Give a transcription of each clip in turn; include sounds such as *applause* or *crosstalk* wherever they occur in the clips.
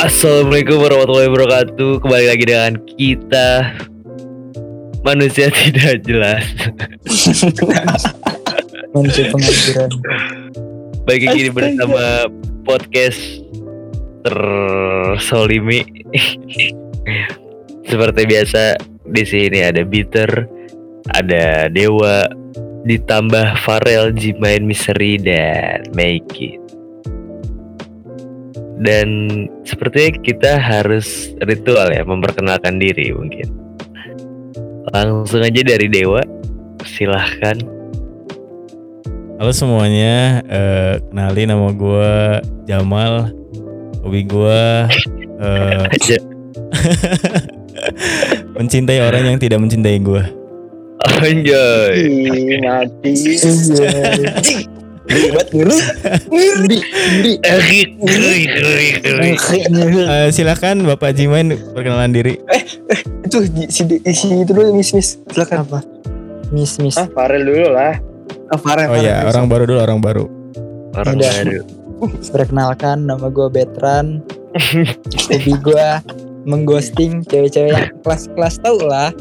Assalamualaikum warahmatullahi wabarakatuh. Kembali lagi dengan kita manusia *laughs* tidak jelas. *laughs* Manusia pengangguran. Baik lagi bersama podcast tersolimi. *laughs* Seperti biasa di sini ada Bitter, ada Dewa, ditambah Farel, Jimain Misteri dan Make It. Dan sepertinya kita harus ritual ya memperkenalkan diri mungkin. Langsung aja dari Dewa, silahkan. Halo semuanya, eh, kenalin nama gue Jamal. Hobi gue eh, *laughs* Aja. *laughs* mencintai orang yang tidak mencintai gue. Anjay. Ih, mati. *laughs* Ribet ngeri. Ngeri. Ngeri. Ngeri, ngeri, ngeri, ngeri. Eh, silakan Bapak Jimain perkenalan diri. Itu si, si itu dulu Miss Miss. Silakan. Apa? Miss Miss. Ah, Farel dulu lah. Ah, Farel. Oh iya, orang baru dulu, orang baru. Orang Udah. baru. *laughs* Perkenalkan nama gue Betran. Hobi gue mengghosting cewek-cewek yang kelas-kelas tau lah.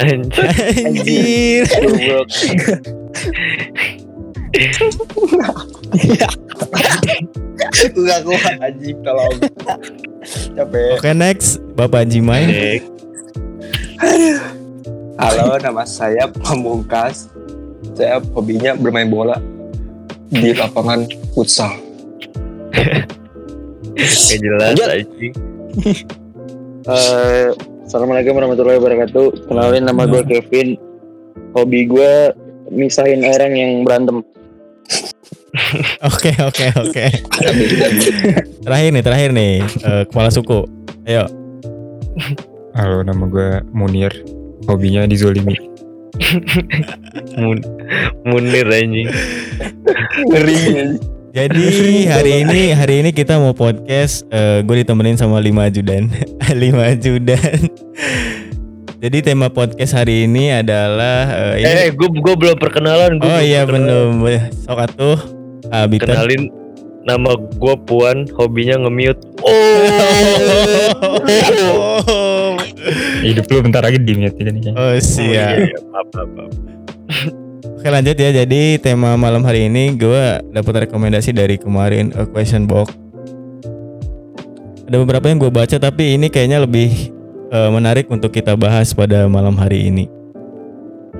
Anjir. *laughs* Gak kuat anjing tolong. Capek. Oke next, Bapak Jimain. Cek. Halo, nama saya Pamungkas. Saya hobinya bermain bola di lapangan futsal. Gak jelas anjing. *laughs* Eh, Assalamualaikum warahmatullahi wabarakatuh. Kenalin nama gue Kevin. Hobi gue misahin orang yang berantem. *laughs* Oke oke oke. *laughs* Terakhir nih, terakhir nih, eh, kepala suku. Ayo. Halo, nama gue Munir. Hobinya dizolimi. Mun Munir anjing. Ngeri. Jadi hari ini hari ini kita mau podcast. gue ditemenin sama lima ajudan, *laughs* lima ajudan. Jadi tema podcast hari ini adalah eh, ini. Eh, gue gue belum perkenalan. Gua oh belum iya perkenalan. belum. Sok atuh. Biter. Kenalin nama gue Puan, hobinya nge-mute. Oh. *laughs* Hidup lu bentar lagi di mute ini oh Oh, siap. iya, maaf, maaf, maaf. Oke lanjut ya. Jadi tema malam hari ini gue dapat rekomendasi dari kemarin a question box. Ada beberapa yang gue baca tapi ini kayaknya lebih eh, menarik untuk kita bahas pada malam hari ini.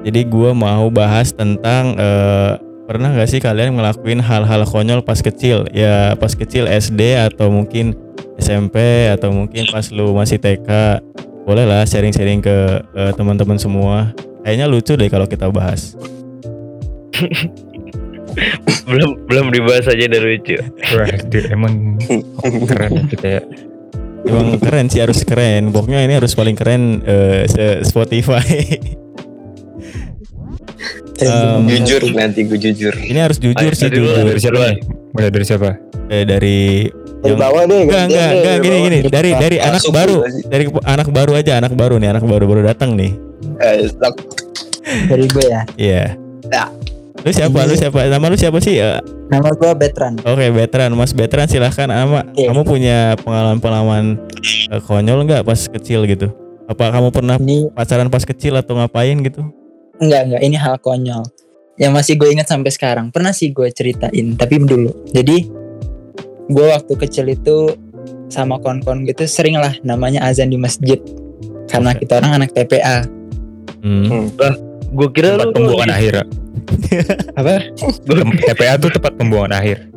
Jadi gue mau bahas tentang eh, pernah gak sih kalian ngelakuin hal-hal konyol pas kecil? Ya pas kecil SD atau mungkin SMP atau mungkin pas lu masih TK. Boleh lah sharing-sharing ke eh, teman-teman semua. Kayaknya lucu deh kalau kita bahas. *laughs* belum belum dibahas aja udah lucu. Wah, dia emang keren kita ya. Emang keren sih harus keren. Pokoknya ini harus paling keren eh, se Spotify. *laughs* Em, Jujur nanti gue jujur. ini harus jujur Ayo, sih dari dulu, jujur. Dari siapa? Mulai dari siapa? Eh, dari Dari yang bawah deh. enggak enggak enggak gini gini dari dari Langsung anak baru sih. dari anak baru aja anak baru nih anak baru baru datang nih. Eh, stop. Dari gue ya. Iya. Ya. Lu siapa? Lu siapa? Nama lu siapa sih? Eh, Nama gue Betran. Oke, veteran Mas veteran silahkan ama Iya. kamu punya pengalaman-pengalaman eh, konyol nggak pas kecil gitu? Apa kamu pernah Ini pacaran pas kecil atau ngapain gitu? Enggak enggak ini hal konyol. Yang masih gue ingat sampai sekarang. Pernah sih gue ceritain, tapi dulu. Jadi gue waktu kecil itu sama kon-kon gitu sering lah namanya azan di masjid. Karena kita orang anak TPA. Hmm. Gue kira Tempat lu pembuangan akhir. *laughs* Apa? TPA tuh tempat pembuangan akhir.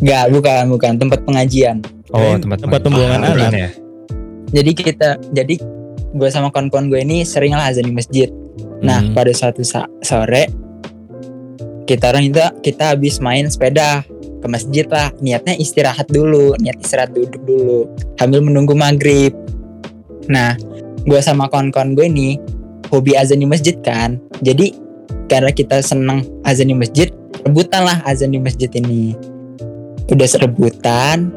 Enggak, bukan, bukan tempat pengajian. Oh, tempat tempat pembuangan anak. bukan ya? Jadi kita jadi gue sama kon-kon gue ini sering lah azan di masjid. Nah, Hmm. pada suatu sa- sore kita orang itu kita habis main sepeda ke masjid lah. Niatnya istirahat dulu, niat istirahat duduk dulu sambil menunggu maghrib. Nah, gue sama kawan-kawan gue ini hobi azan di masjid kan. Jadi karena kita senang azan di masjid, rebutan lah azan di masjid ini. Udah serebutan,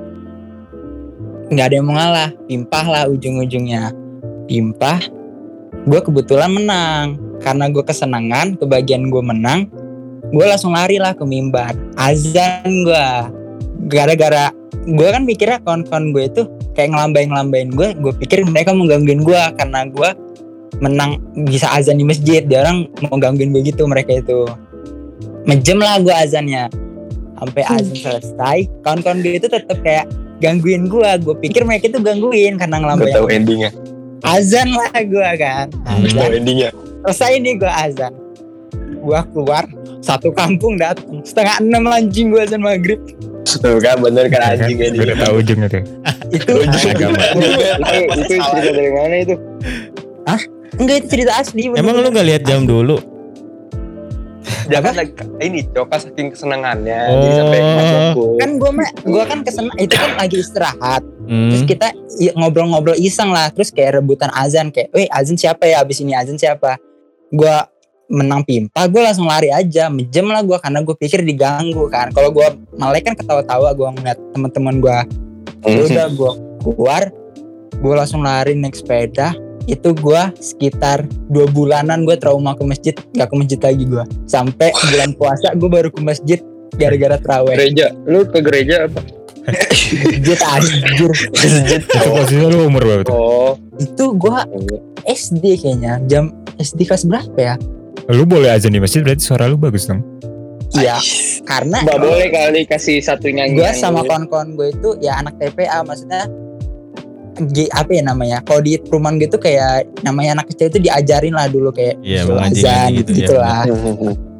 nggak ada yang mau ngalah, pimpah lah ujung-ujungnya. Pimpah, gue kebetulan menang. Karena gue kesenangan kebagian gue menang gue langsung lari lah ke mimbar. Azan gue gara-gara gue kan mikirnya kawan-kawan gue itu kayak ngelambain ngelambain gue gue pikir mereka mau gangguin gue karena gue menang bisa azan di masjid dia orang mau gangguin gue gitu mereka itu. Mejem lah gue azannya. Sampai azan selesai kawan-kawan gue itu tetap kayak gangguin gue gue pikir mereka itu gangguin karena Gue ngelambain tahu endingnya. Azan lah gue kan. Azan. endingnya. selesai nih gue azan. Gue keluar satu kampung datang. Setengah enam anjing gue azan maghrib. Tuh kan bener kan anjing Gue endingnya. udah tahu ujungnya tuh. itu itu itu cerita dari mana itu? Enggak itu cerita asli Emang lu nggak lihat jam dulu? Jangan lagi ini Coka saking kesenangannya Oh. jadi sampai masuk. kan gue mah gue kan ke sana itu kan lagi istirahat. Terus Hmm. kita i- ngobrol-ngobrol iseng lah terus kayak rebutan azan kayak weh azan siapa ya? Abis ini azan siapa? Gue menang pimpa gue langsung lari aja mejem lah gue karena gue pikir diganggu kan. Kalau gue melek kan ketawa-tawa gue ngeliat teman-teman gue Ya udah gue keluar gue langsung lari naik sepeda itu gue sekitar dua bulanan gue trauma ke masjid gak ke masjid lagi gue sampai bulan puasa gue baru ke masjid gara-gara terawih. Gereja? Lu ke gereja apa? Masjid anjir. Itu posisinya lu umur berapa tuh? oh. Itu gue SD kayaknya jam SD kelas berapa ya? Lu boleh azan di masjid berarti suara lu bagus dong. Iya karena nggak boleh kali kasih satu nyanyi gue sama kawan-kawan gue itu ya anak TPA maksudnya apa ya namanya kalau di perumahan gitu kayak namanya anak kecil itu diajarin lah dulu kayak Iya, suruh mengaji azan gitu, gitu, ya. lah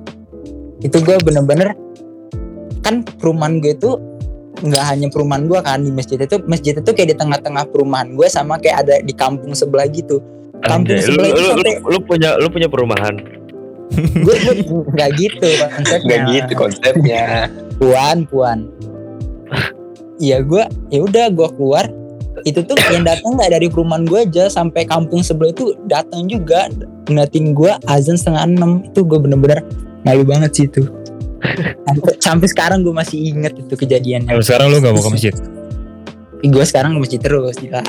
*laughs* itu gue bener-bener kan perumahan gue itu nggak hanya perumahan gue kan di masjid itu masjid itu kayak di tengah-tengah perumahan gue sama kayak ada di kampung sebelah gitu kampung Anjay, lu, sebelah itu lu, lu, sampai lu punya lu punya perumahan. gue gue nggak gitu konsepnya Gak gitu konsepnya. puan puan Iya gue ya udah gue keluar itu tuh yang datang nggak dari perumahan gue aja sampai kampung sebelah itu datang juga ngeliatin gue azan setengah enam. Itu gue bener-bener malu banget sih itu. Sampai, sampai sekarang gue masih inget itu kejadiannya. Kalau sekarang lu gak mau ke masjid. gue sekarang ke masjid terus gila.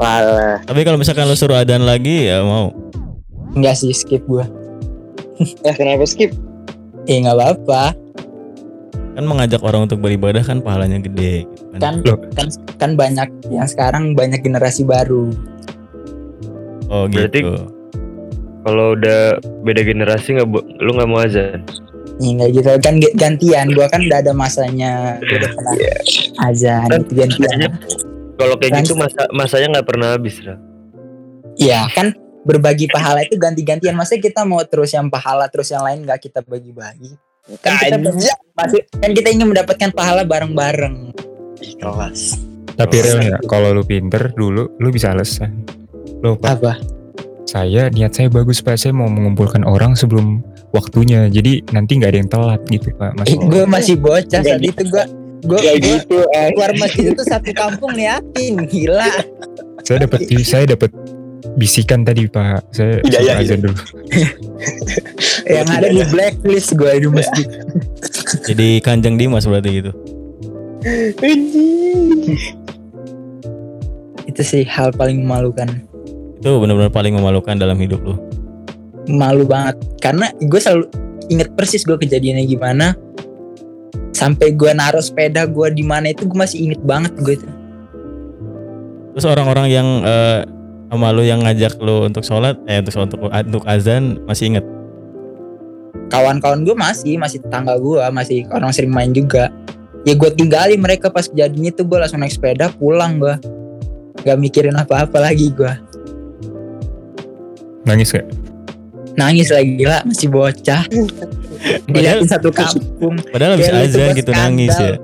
Walah. Tapi kalau misalkan lu suruh adan lagi ya mau. enggak sih skip gue ya kenapa skip? Eh nggak apa-apa Kan mengajak orang untuk beribadah kan pahalanya gede gitu kan. kan Loh. kan kan banyak yang sekarang banyak generasi baru Oh Berarti- gitu. Kalau udah beda generasi nggak lu nggak mau azan? Ya nggak gitu kan gantian gua kan udah ada masanya gua udah pernah azan Kan gitu gantian Kalau kayak Kan- gitu masa masanya nggak pernah habis, Ra. Iya kan berbagi pahala itu ganti-gantian masa kita mau terus yang pahala terus yang lain nggak kita bagi-bagi kan kita masih kan kita ingin mendapatkan pahala bareng-bareng Ikhlas. Tapi real ya, kalau lu pinter dulu, lu bisa alasan. Lu Pak, apa saya niat saya bagus Pak, saya mau mengumpulkan orang sebelum waktunya. Jadi nanti nggak ada yang telat gitu Pak. Mas. eh, gue masih bocah saat Nggak itu gue gue gitu ah keluar masjid itu satu kampung liatin gila Saya dapat saya dapat bisikan tadi Pak. Saya Iya, iya, suruh azan dulu. *laughs* yang ada di blacklist gue di masjid *laughs* Jadi kanjeng Dimas berarti gitu. itu sih hal paling memalukan Itu benar-benar paling memalukan dalam hidup lu. malu banget karena gue selalu inget persis gue kejadiannya gimana sampai gue naruh sepeda gue di mana itu gue masih inget banget gue itu Terus orang-orang yang eh, sama lu yang ngajak lu untuk sholat, eh untuk sholat, untuk, untuk azan masih inget. kawan-kawan gue masih masih tetangga gue masih orang sering main juga ya gue tinggalin mereka pas kejadian itu gue langsung naik sepeda pulang gue gak mikirin apa-apa lagi gue Nangis gak? nangis lagi gila masih bocah *laughs* Padahal, dilihatin satu kampung padahal habis azan gitu skandal. nangis ya.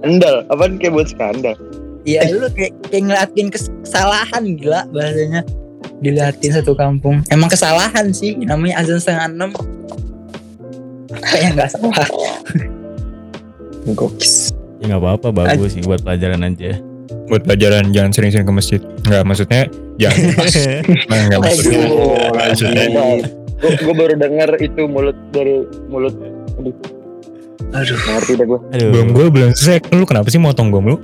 skandal apaan kayak buat skandal Iya lu kayak, kayak ngeliatin kesalahan gila bahasanya Diliatin satu kampung Emang kesalahan sih Namanya azan setengah enam Kayak gak salah *laughs* Gokis. Ya nggak apa-apa bagus sih buat pelajaran aja. Buat pelajaran jangan sering-sering ke masjid. Enggak, maksudnya jangan. *laughs* Nah, enggak maksudnya. Gue gue baru dengar itu mulut dari mulut aduh Aduh. Nggak ngerti dah gue. Bom gue belum selesai. Lu kenapa sih motong bom lu?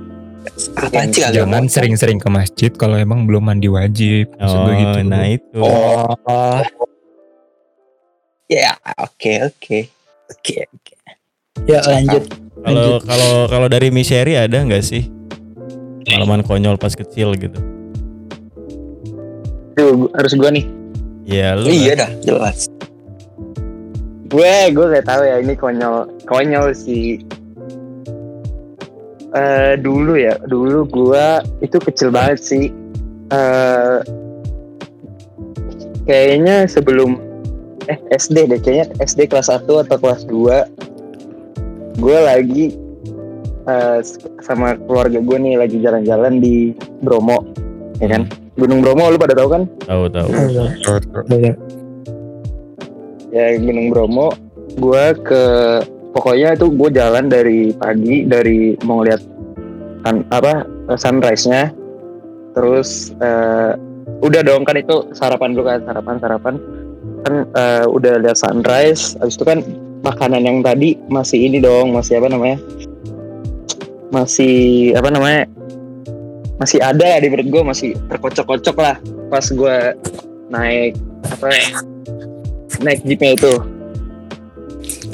Apa sih Jangan sering-sering ke masjid kalau emang belum mandi wajib. Maksud Oh, gitu. nah itu. Oh. Ya, oke oke. Oke oke Ya lanjut Kalau kalau kalau dari Miss Sherry ada nggak sih pengalaman konyol pas kecil gitu Tuh, harus gue nih. ya lu Iya dah, jelas. Gue, gue gak tahu ya ini konyol, konyol sih. Eh dulu ya, dulu gue itu kecil banget sih. eh kayaknya sebelum eh SD deh, kayaknya SD kelas 1 atau kelas 2 gue lagi eh, sama keluarga gue nih lagi jalan-jalan di Bromo, ya kan? Gunung Bromo lu pada tahu kan? tahu tahu ya Gunung Bromo gue ke pokoknya itu gue jalan dari pagi dari mau ngeliat sun- apa sunrise nya terus eh, udah dong kan itu sarapan dulu kan sarapan sarapan. Kan eh, udah lihat sunrise habis itu kan makanan yang tadi masih ini dong masih apa namanya masih apa namanya masih ada di perut gue masih terkocok-kocok lah pas gue naik apa naik jeepnya itu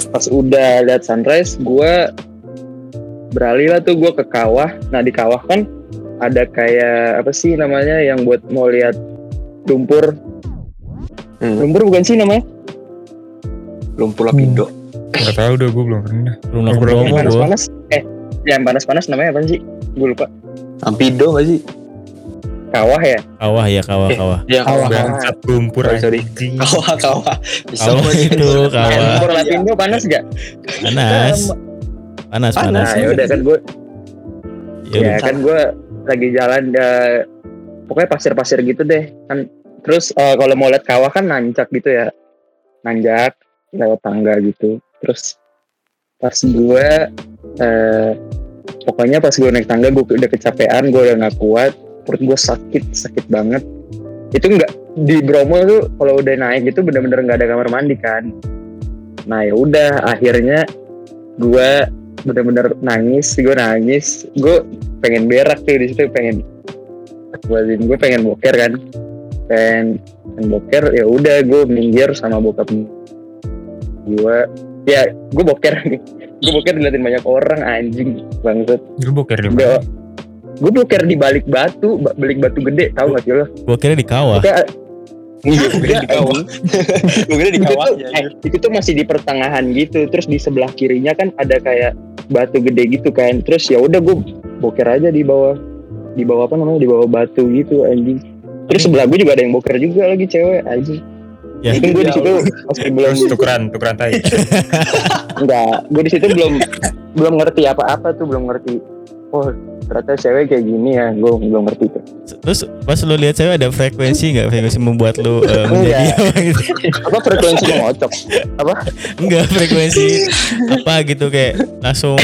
pas udah lihat sunrise gue beralih lah tuh gue ke kawah. Nah di kawah kan ada kayak apa sih namanya yang buat mau lihat lumpur. Hmm. lumpur bukan sih namanya? Lumpur Lapindo. Gak tau udah gue belum pernah. belum yang gua? Panas-panas. Eh yang panas-panas namanya apa sih? Gue lupa. Lampido gak sih? Kawah ya? Kawah ya kawah Eh, kawah. Iya, Kawah. kawah. Bangsat lumpur Sorry, sorry. Kawah, kawah. Bisa kawah gua sih. itu kawah. Lumpur lapindo panas gak panas. Panas panas. nah ya udah kan gue Ya ya kan gue lagi jalan ya, pokoknya pasir-pasir gitu deh. Kan terus eh, kalau mau lihat kawah kan nanjak gitu ya. Nanjak lewat tangga gitu. Terus pas gue eh, pokoknya pas gue naik tangga gue udah kecapean gue udah nggak kuat perut gue sakit sakit banget. Itu nggak di Bromo tuh kalau udah naik itu bener-bener nggak ada kamar mandi kan. Nah ya udah akhirnya gue bener-bener nangis gue nangis. Gue pengen berak tuh di situ pengen gue pengen boker kan. Pengen, pengen boker ya udah gue minggir sama bokap gue ya gue boker. *laughs* Nih gue boker diliatin banyak orang anjing bangsat. Lu boker di gue boker di balik batu ba- balik batu gede tahu gak sih lo gua kira di kawah. Kayak- Iya, gue kira di kawah. *laughs* Gue kira di itu tuh, kawahnya. eh, itu tuh masih di pertengahan gitu terus di sebelah kirinya kan ada kayak batu gede gitu kan. Terus ya udah gue boker aja di bawah. Di bawah apa namanya? Di bawah batu gitu anjing. Terus sebelah gue juga ada yang boker juga lagi cewek anjing. Ya. mungkin gue di situ masih belum *laughs* tukeran, tukeran tai. enggak gue di situ belum belum ngerti apa-apa tuh belum ngerti oh ternyata cewek kayak gini ya gue belum ngerti tuh. Terus pas lu lihat cewek ada frekuensi nggak? Frekuensi membuat lu eh, menjadi apa *laughs* gitu? Apa frekuensi mengocok apa? Enggak frekuensi apa gitu kayak langsung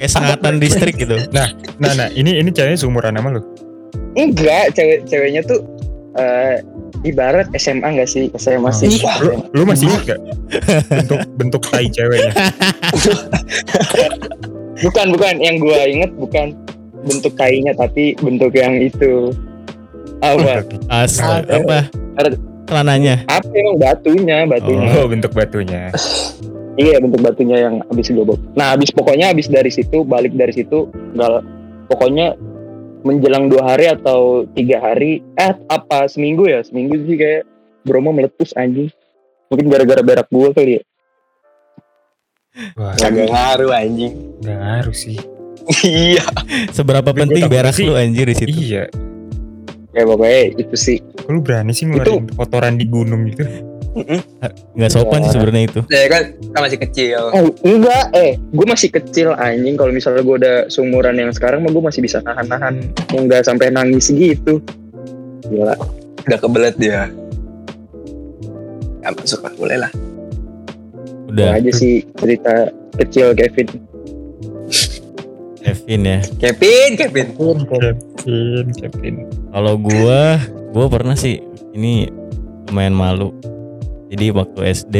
kayak sengatan listrik gitu. Nah, nah, ini ini ceweknya seumuran sama lu. enggak cewek ceweknya tuh eh, ibarat SMA enggak sih? SMA sih. Lu, lu masih ingat gak bentuk bentuk tai ceweknya? *laughs* bukan bukan. Yang gua inget bukan bentuk kainya tapi bentuk yang itu. Apa? As Ah, apa? Ada- celananya? apa emang batunya batunya. Oh, bentuk batunya. iya bentuk batunya yang habis gobok nah habis pokoknya habis dari situ balik dari situ nggak pokoknya menjelang dua hari atau tiga hari eh apa seminggu ya? Seminggu sih kayak Bromo meletus anjing. Mungkin gara-gara berak gua kali ya Kagak ngaruh anjing. gak ngaruh sih. Iya. seberapa Tapi penting sih. lu anjir di situ Iya, ya pokoknya itu sih kok lu berani sih ngeluarin kotoran di gunung gitu? nggak sopan sih sebenarnya itu Ya kan, kan masih kecil. Oh enggak, eh gue masih kecil anjing. Kalau misalnya gue udah seumuran yang sekarang, mah gue masih bisa nahan-nahan, nggak sampai nangis gitu. Gila. Udah kebelet dia. Ya masuk lah, boleh lah. Itu udah aja sih cerita kecil Kevin. Kevin ya Kevin, Kevin. Kevin, Kevin. Kalau gua, gua pernah sih ini lumayan malu. Jadi waktu SD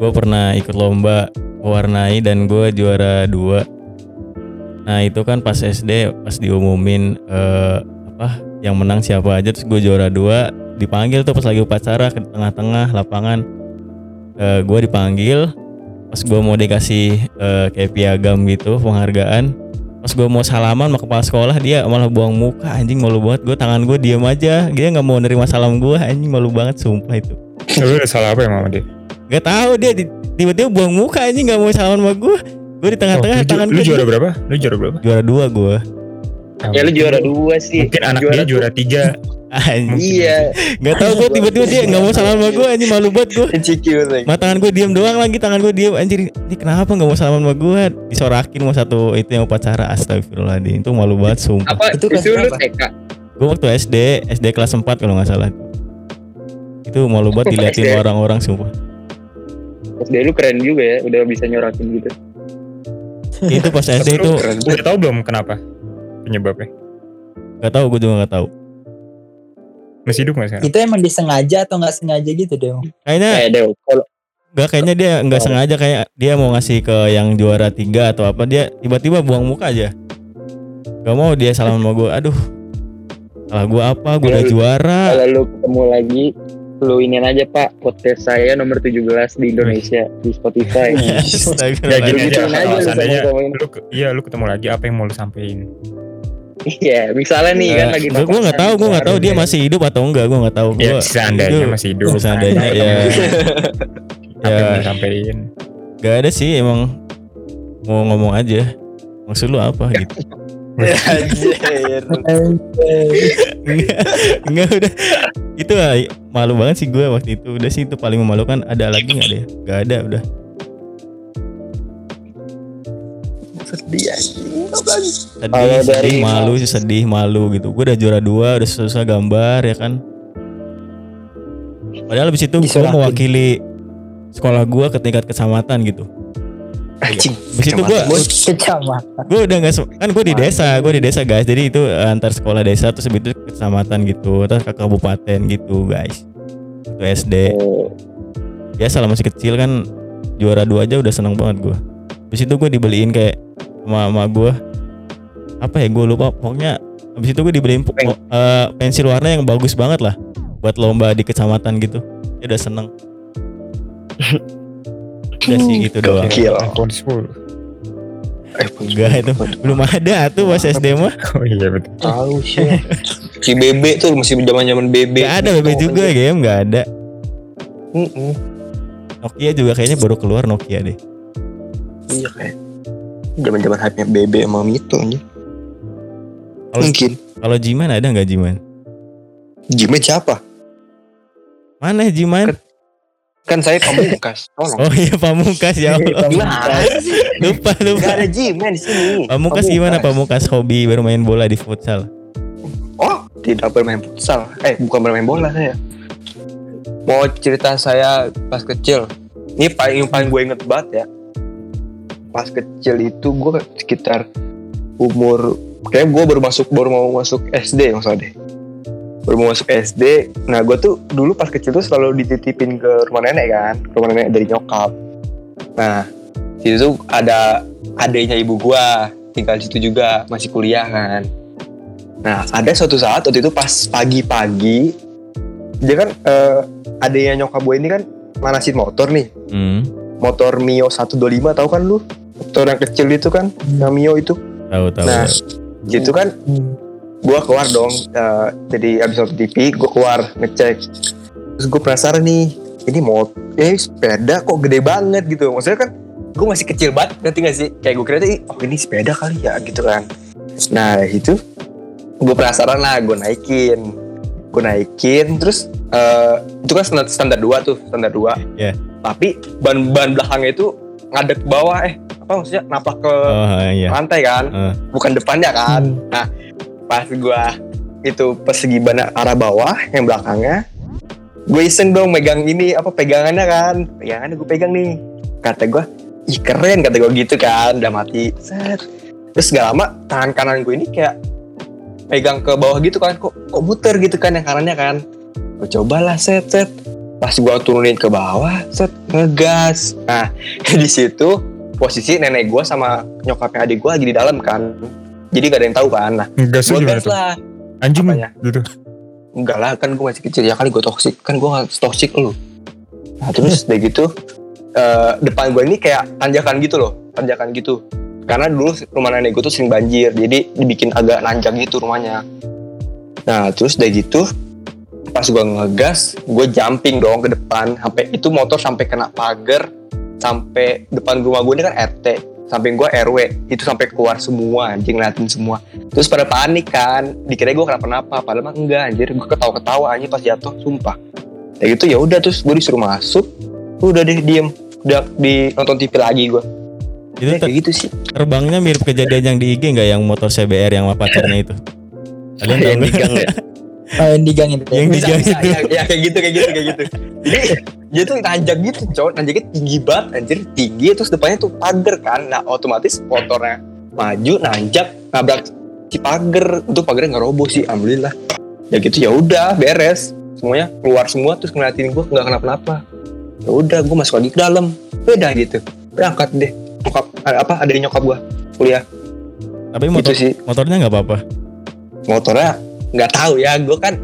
gua pernah ikut lomba mewarnai dan gua juara dua. Nah itu kan pas SD pas diumumin eh, apa yang menang siapa aja terus gue juara dua dipanggil tuh pas lagi upacara ke tengah-tengah lapangan Eh gue dipanggil pas gue mau dikasih eh, kayak piagam gitu penghargaan pas gue mau salaman sama kepala sekolah dia malah buang muka anjing malu banget gue tangan gue diem aja dia nggak mau nerima salam gue anjing malu banget sumpah itu Lu udah salah apa ya sama dia? Gak tahu dia di- tiba-tiba buang muka anjing nggak mau salaman sama gue gue di Oh, tengah-tengah lu, ju- tangan lu gue juara berapa? Lu juara berapa? juara dua gue Ya lu juara dua sih. Mungkin anak dia juara tiga. *laughs* Iya. nggak tahu gue tiba-tiba dia nggak mau salaman sama gue anjing malu banget gue Insecure tuh. Ma tangan gue diem doang lagi tangan gue diem anjir ini kenapa nggak mau salaman sama gue disorakin mau satu itu yang upacara astagfirullahaladzim itu malu banget sumpah Apa Itu itu, kelas lu berapa? TK? gue waktu SD SD kelas 4 kalau nggak salah itu malu banget *laughs* diliatin orang-orang sumpah SD lu keren juga ya, udah bisa nyorakin gitu. itu pas SD itu Udah tahu belum kenapa penyebabnya? nggak tahu gue juga nggak tahu Masih hidup nggak sekarang? Itu emang disengaja atau nggak sengaja gitu deh? kayaknya Kayak deh, kalau nggak kayaknya dia nggak sengaja kayak dia mau ngasih ke yang juara tiga atau apa dia tiba-tiba buang muka aja Gak mau dia salaman sama gue aduh salah gue apa gue udah juara kalau lu ketemu lagi, lu iniin aja Pak, podcast saya nomor 17 di Indonesia di Spotify. *laughs* Ya gitu aja iya lu ketemu lagi apa yang mau lu sampein? Iya, misalnya nih kan lagi gue nggak tahu gue nggak tahu dia masih hidup atau enggak gue nggak tahu. Ya gue seandainya masih hidup. seandainya *laughs* ya Apa yang ya. mau sampein? gak ada sih emang mau ngomong aja. Maksud lu apa gitu? *laughs* Anjir. enggak enggak udah. Itu lah malu banget sih gue waktu itu. Udah sih itu paling memalukan. Ada lagi nggak deh nggak ada udah Sedih anjing. sedih sedih dari- malu sih sedih malu gitu. Gue udah juara dua udah susah gambar ya kan? Padahal abis itu gue mewakili sekolah gue ke tingkat kecamatan gitu. Anjing. abis itu gue Kecamatan. gue udah nggak kan gue di desa gue di desa guys. Jadi itu antar sekolah desa terus habis itu ke kecamatan gitu terus ke kabupaten gitu guys. Itu SD Oh, biasa lah masih kecil kan. Juara dua aja udah seneng banget gue habis itu gue dibeliin kayak sama sama gue apa ya gue lupa pokoknya habis itu gue dibeliin Peng. eh, pensil warna yang bagus banget lah buat lomba di kecamatan gitu ya udah seneng udah sih gitu doang Gokil. iPhone 10. Eh, enggak itu belum ada tuh pas SD mah Oh iya betul. Tahu sih. *laughs* Si Bebe tuh masih zaman-zaman Bebe. Gak ada BB juga game nggak ada. Nokia juga kayaknya baru keluar Nokia deh Iya kayak zaman-zaman hype-nya Bebe sama Mito. Kalau- Mungkin. kalau Jiman ada nggak Jiman Jimmy siapa? mana Jiman Kan saya pamungkas. *laughs* Tolong. oh iya Pamungkas ya Allah Gimana *laughs* sih? lupa Gak lupa ada Jimmy di sini. Pamungkas gimana Pamungkas hobi bermain bola di futsal Oh, tidak bermain futsal. Eh, bukan bermain bola saya. Mau cerita saya pas kecil. Ini paling yang paling gue inget banget ya. Pas kecil itu gue sekitar umur kayak gue baru masuk baru mau masuk SD maksudnya deh. Baru mau masuk SD. Nah, gue tuh dulu pas kecil tuh selalu dititipin ke rumah nenek kan, ke rumah nenek dari nyokap. Nah, situ tuh ada adiknya ibu gua tinggal di situ juga masih kuliah kan. Nah, ada suatu saat waktu itu pas pagi-pagi, dia kan eh, adanya nyokap gue ini kan manasin motor nih, hmm motor Mio 125 tahu kan lu? Motor yang kecil itu kan, yang Mio itu. tahu tahu Nah, gitu kan, gua keluar dong. eh, jadi abis nonton TV, gua keluar ngecek. Terus gue penasaran nih, ini mau, eh sepeda kok gede banget gitu. Maksudnya kan, gue masih kecil banget, ngerti gak sih? Kayak gue kira tuh, "Ih, oh ini sepeda kali ya gitu kan. Nah itu, gue penasaran lah, gue naikin. Gue naikin, terus eh, itu kan standar, standar 2 tuh, standar 2. Iya. Tapi ban, ban belakangnya itu ngadep ke bawah, eh apa maksudnya napak ke oh iya lantai kan, Eh. bukan depannya kan. Nah, pas gua itu persegi ban arah bawah yang belakangnya, gue iseng dong megang ini apa pegangannya kan, pegangannya gue pegang nih. Kata gua, ih keren kata gue gitu kan, udah mati. Set. Terus gak lama tangan kanan gue ini kayak pegang ke bawah gitu kan, kok kok muter gitu kan yang kanannya kan. Gue cobalah set set. Pas gua turunin ke bawah, set ngegas. Nah, *laughs* di situ posisi nenek gua sama nyokapnya adik gua lagi di dalam kan. Jadi gak ada yang tahu kan. Nah, gue gas lah. Anjing Apanya? gitu. Enggak lah, kan gue masih kecil ya kali gue toxic. Kan gue gak toxic lu. Nah, terus *laughs* udah gitu, eh, depan gue ini kayak tanjakan gitu loh. Tanjakan gitu. karena dulu rumah nenek gue tuh sering banjir jadi dibikin agak nanjak gitu rumahnya nah terus dari gitu pas gue ngegas gue jumping dong ke depan sampai itu motor sampai kena pagar sampai depan rumah gue ini kan RT samping gue RW itu sampai keluar semua anjing ngeliatin semua. Terus pada panik kan dikira gue kenapa-napa padahal mah enggak anjir gue ketawa-ketawa anjir pas jatuh sumpah. Kayak gitu ya udah terus gue disuruh masuk udah deh diem udah di nonton TV lagi gue Itu Ya, kayak gitu sih. terbangnya mirip kejadian yang di IG nggak yang motor CBR yang pacarnya itu? *laughs* Kalian tahu nggak? *laughs* Oh, yang di gang itu. Yang di bisa, gang bisa, itu. ya, ya kayak gitu kayak gitu kayak gitu. Jadi *laughs* dia tuh nanjak gitu cowok nanjaknya tinggi banget anjir. Tinggi terus depannya tuh pagar kan. Nah otomatis motornya maju nanjak nabrak si pagar. Untuk pagarnya nggak roboh sih alhamdulillah. Ya gitu ya udah beres. Semuanya keluar semua terus ngeliatin gue nggak kenapa-napa. Ya udah gue masuk lagi ke dalam. Beda gitu. Berangkat deh. Nyokap apa ada nyokap gue kuliah. Tapi motor sih. motornya nggak apa-apa. motornya nggak tahu ya gue kan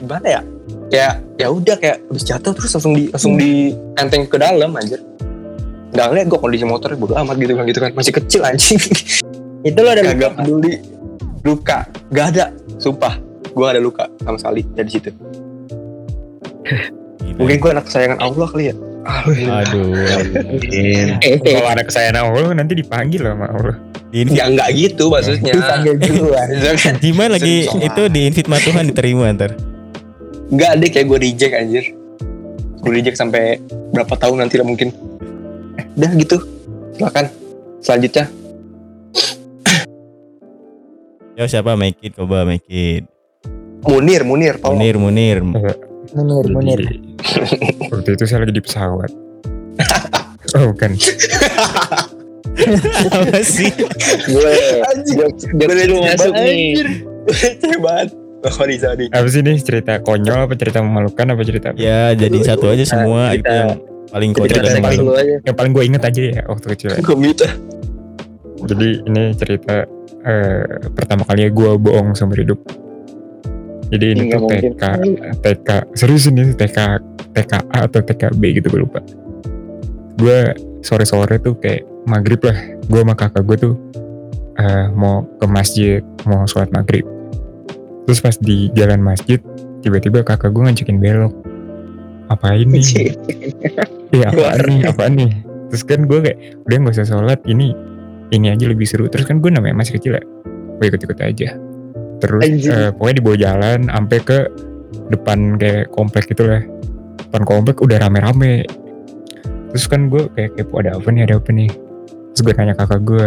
gimana ya? kayak ya udah kayak habis jatuh terus langsung di langsung di enteng ke dalam anjir. Nggak ngeliat gue kondisi motornya bodo amat gitu kan gitu kan. Masih kecil anjing. *laughs* Itu lo ada kagak peduli. Luka. Gak ada. Sumpah. Gue gak ada luka sama sekali dari situ. *laughs* Mungkin gue anak kesayangan Allah kali ya Aduh. mungkin Kalau ada kesayangan Allah nanti dipanggil sama Allah. Di invite, ya nggak gitu maksudnya. Dipanggil duluan. *laughs* Jiman lagi? Serius, itu di invite mah Tuhan diterima ntar. nggak deh kayak gue reject anjir. Gue reject sampai berapa tahun nanti lah mungkin. Udah gitu. Silakan. Selanjutnya. Ya siapa? Make it coba make it. Munir Munir tolong. Munir Munir. Munir, Munir. *laughs* Waktu itu saya lagi di pesawat. *laughs* Oh bukan. *laughs* Apa sih? gue gue lu masuk nih. Hebat. Oh, sorry, sorry. Apa sih nih cerita konyol apa cerita memalukan apa cerita apa? Ya jadi satu aja semua itu Kita- yang paling cerita dan yang paling Yang paling gue inget aja ya waktu kecil. Gue. Jadi ini cerita eh, pertama kalinya gue bohong seumur hidup. Jadi ini Nggak tuh mungkin. TK, TK serius ini TK, TKA atau TKB gitu gue lupa. Gue sore-sore tuh kayak maghrib lah. Gue sama kakak gue tuh eh, mau ke masjid, mau sholat maghrib. Terus pas di jalan masjid, tiba-tiba kakak gue ngajakin belok. Apain nih? Iya apaan nih, apaan nih? Terus kan gue kayak udah nggak usah sholat ini ini aja lebih seru. Terus kan gue namanya masih kecil ya, gue ikut-ikut aja. Terus eh, pokoknya dibawa jalan sampai ke depan kayak komplek gitu lah. Depan komplek udah rame-rame. Terus kan gue kayak kepo ada apa nih, ada apa nih? Terus gue nanya kakak gue,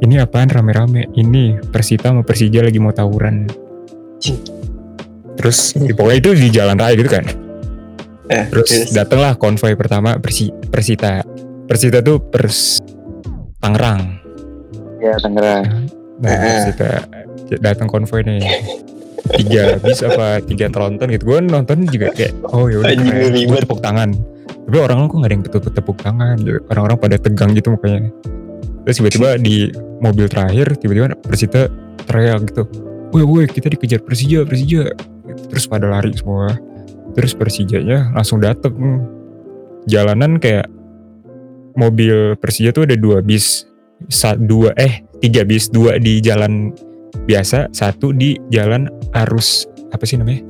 ini apaan rame-rame? Ini Persita sama Persija lagi mau tawuran. Terus di- pokoknya itu di jalan raya gitu kan. Eh, Terus yes. datanglah konvoy pertama Persi, Persita. Persita tuh Pers Tangerang. Ya Tangerang. Nah, Eh. Persita datang konvoy nih. Tiga bis apa tiga tronton gitu. Gue nonton juga kayak oh ya udah keren. Gue tepuk tangan. Tapi orang kok nggak ada yang tepuk tepuk tangan. Orang-orang pada tegang gitu mukanya. Terus tiba-tiba di mobil terakhir tiba-tiba Persita teriak gitu. Woi woi kita dikejar Persija Persija. Terus pada lari semua. Terus Persijanya langsung dateng. Jalanan kayak mobil Persija tuh ada dua bis. Sa dua eh tiga bis dua di jalan biasa satu di jalan arus apa sih namanya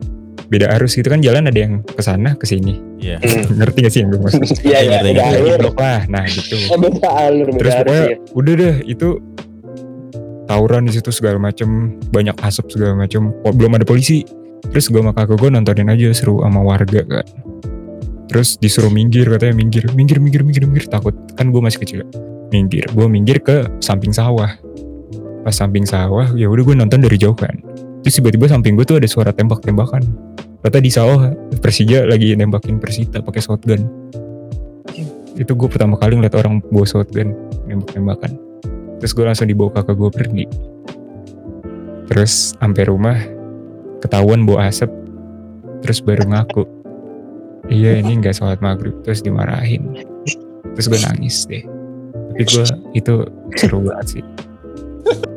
beda arus gitu kan jalan ada yang ke sana ke sini Iya. Hmm. ngerti gak sih yang gue maksud Iya, iya, beda alur. blok lah nah gitu Oh beda alur terus beda alur. pokoknya ya. udah deh itu tawuran di situ segala macem banyak asap segala macem oh, belum ada polisi terus gue sama kakak gue nontonin aja seru sama warga kan terus disuruh minggir katanya minggir minggir minggir minggir minggir takut kan gue masih kecil ya. minggir gue minggir ke samping sawah pas samping sawah ya udah gue nonton dari jauh kan. Terus tiba-tiba samping gue tuh ada suara tembak-tembakan. Kata di sawah Persija lagi nembakin Persita pakai shotgun. Itu gue pertama kali ngeliat orang bawa shotgun nembak-nembakan terus gue langsung dibawa kakak gue pergi. Terus sampai rumah ketahuan bawa asap. Terus baru ngaku iya ini nggak sholat maghrib. Terus dimarahin. Terus gue nangis deh. Tapi gue itu seru banget sih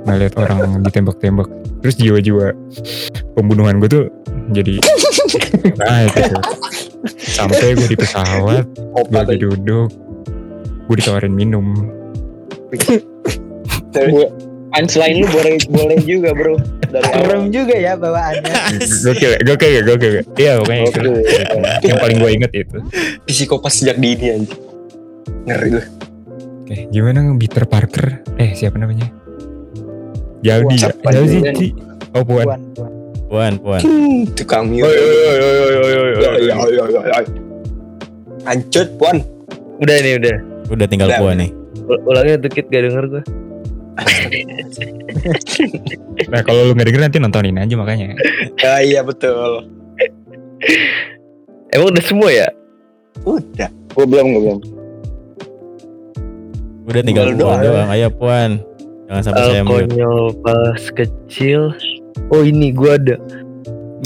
ngeliat orang ditembak-tembak terus jiwa-jiwa pembunuhan gue tuh jadi nah itu tuh. sampai gue di pesawat gue lagi duduk gue ditawarin minum punchline lu boleh boleh juga bro dari Serem juga ya bawaannya. Gokil, gokil, gokil, gokil. Iya, pokoknya itu. Yang paling gue inget itu. Psikopat sejak dini anjing. Ngeri lu. Oke, gimana Peter Parker? Eh, siapa namanya? Jaldi ya? Dia? Ci. Oh, puan. Puan, puan. Puan. Hmm, tukang mute. Oi, oi, oi, oi, oi, oi, oi, Ya, oi. ya, ya, ya, ya. Ancut, puan. Udah nih udah. Udah tinggal Udah. puan nih. Ul- Ulangnya dikit gak denger gue. Nah, kalau lu nggak denger nanti nontonin aja makanya. Ya, iya betul. Emang udah semua ya? Udah. gue belum gue belum Udah tinggal puan doa. doang. Ayo puan. Jangan sampai saya konyol pas kecil. Oh ini gue ada.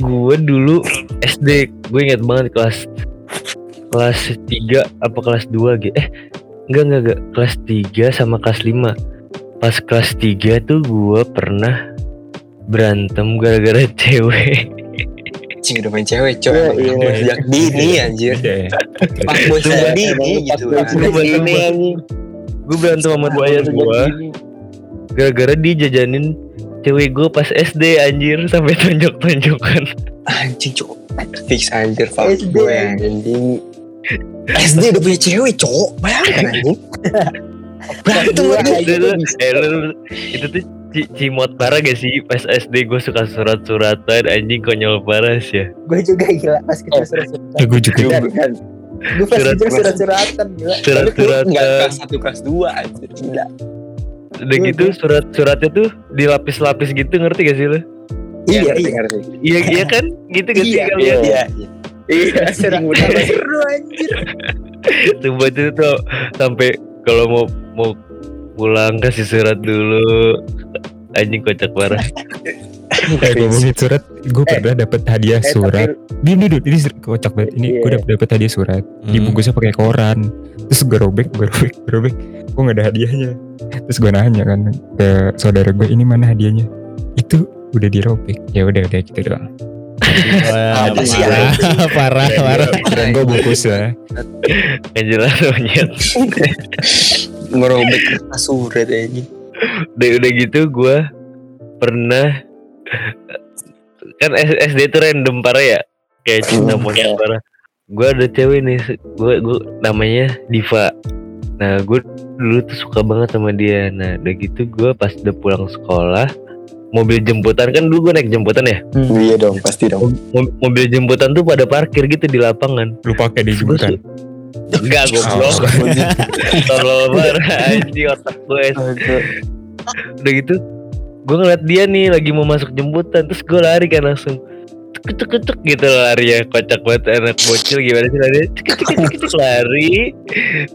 Gue dulu SD, gue inget banget kelas kelas 3 apa kelas 2 gitu. Eh, enggak enggak enggak, kelas 3 sama kelas 5. Pas kelas 3 tuh gue pernah berantem gara-gara *laughs* cewek. Cing udah main cewek, coy. Iya, iya. sejak dini anjir. Iya. Pak boy sejak dini gitu. pas dini gue berantem sama Buaya gue dini. Gara-gara dia jajanin cewek gue pas SD anjir sampai tonjok-tonjokan. Anjing, cok. Fix anjir, SD. fuckboy anjing. SD udah punya cewek, cok. Bayangkan anjing. Berantem Dua lagi. Itu tuh, eh, lu- lu- itu tuh ci- cimot parah gak sih pas SD gue suka surat-suratan anjing konyol parah sih ya Gue juga gila pas kita surat-suratan. Ya, gue juga. Dan, dan Gue pas surat-suratan gila. Surat-suratan kelas 1 kelas 2 anjir. Gila. Udah gitu surat-suratnya tuh dilapis-lapis gitu ngerti gak sih lu Iya, ngerti, iya. ngerti. iya iya kan gitu gak sih Iya, kalian iya, iya. *laughs* iya anjing bener seru anjir. *laughs* Sumpah itu tuh sampai kalau mau mau pulang kasih surat dulu anjing kocak parah *laughs* Eh, ngomongin surat, gue pernah dapet hadiah eh surat. tapi Ini, ini, kocak banget. Ini Iya. gue dapet, dapet hadiah surat. Hmm. Dibungkusnya pakai koran. Terus gue robek, gue robek, gue robek. Gue gak ada hadiahnya. Terus gue nanya kan ke saudara gue, ini mana hadiahnya? Itu udah dirobek. Ya udah, udah gitu doang. Wah, Apa sih, parah, parah, parah. Keren gue bungkus ya. yang jelas monyet Ngerobek kertas surat anjing. udah udah gitu gue pernah kan SD itu random parah ya. Kayak cinta Hmm, monyet iya. parah. Gue ada cewek nih gue gue namanya Diva. Nah gue dulu tuh suka banget sama dia. Nah udah gitu gue pas udah pulang sekolah mobil jemputan kan dulu gue naik jemputan ya? Iya dong, pasti dong. Mo- mobil jemputan tuh pada parkir gitu di lapangan. Lu pakai di jemputan. enggak *laughs* goblok. *laughs* Tolol parah anjing otak gue udah gitu gue ngeliat dia nih lagi mau masuk jemputan terus gue lari kan langsung. Cek cek cek gitu lari ya kocak banget anak bocil gimana sih lari? Cek cek cek cek lari.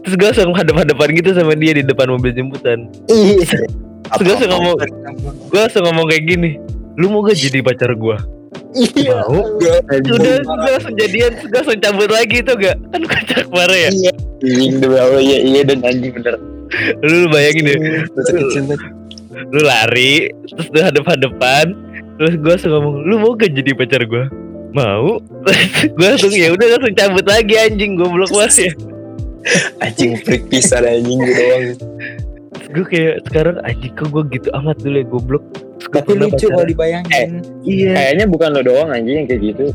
Terus gue langsung hadap hadapan gitu sama dia di depan mobil jemputan. Iya. terus gue langsung ngomong gue langsung ngomong kayak gini lu mau gak jadi pacar gue Iya. mau. Udah gue langsung jadian gue langsung cabut lagi tuh gak? Kan kocak parah ya. Demi Allah iya iya dan anjing bener. Lu, bayangin deh. Banget. Lu lari terus lu hadap hadapan terus gue langsung ngomong lu mau gak jadi pacar gue mau. *laughs* Gue langsung ya udah langsung cabut lagi anjing gue blok banget ya. Anjing freak pisan anjing gitu doang. gue kayak sekarang anjing kok gue gitu amat dulu ya goblok Tapi lucu kalau dibayangin. iya. kayaknya bukan lo doang anjing yang kayak gitu.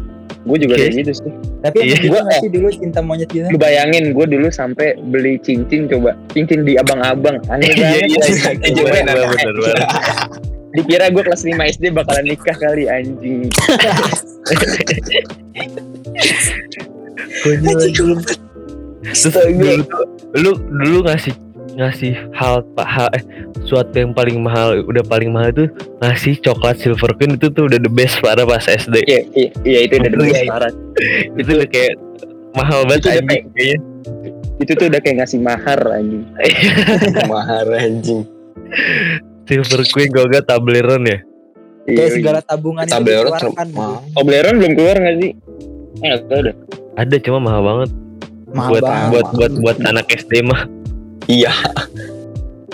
Gue juga kayak gitu sih. Tapi Iya. nggak sih dulu cinta monyet gitu. lu bayangin gue dulu sampai beli cincin coba. Cincin di abang-abang. Aneh iya banget. iya. Iya, *laughs* *laughs* dikira gue kelas 5 SD bakalan nikah kali anjing. *laughs* Konyol dulu lu dulu ngasih ngasih hal pak hal eh suatu yang paling mahal udah paling mahal itu ngasih coklat silver queen itu tuh udah the best pada pas SD iya iya iya itu udah Iya, demi iya. parah. *laughs* Itu udah kayak mahal banget Itu udah anjing. kayaknya itu tuh udah kayak ngasih mahar anjing. *laughs* Mahar anjing. silver queen kalau gak tableron ya? Kayak Iya, segala tabungan itu Tableron. Toblerone belum keluar nggak sih? Nggak tahu dah ada cuma mahal banget. Mahal buat banget. buat buat buat anak SD mah Iya.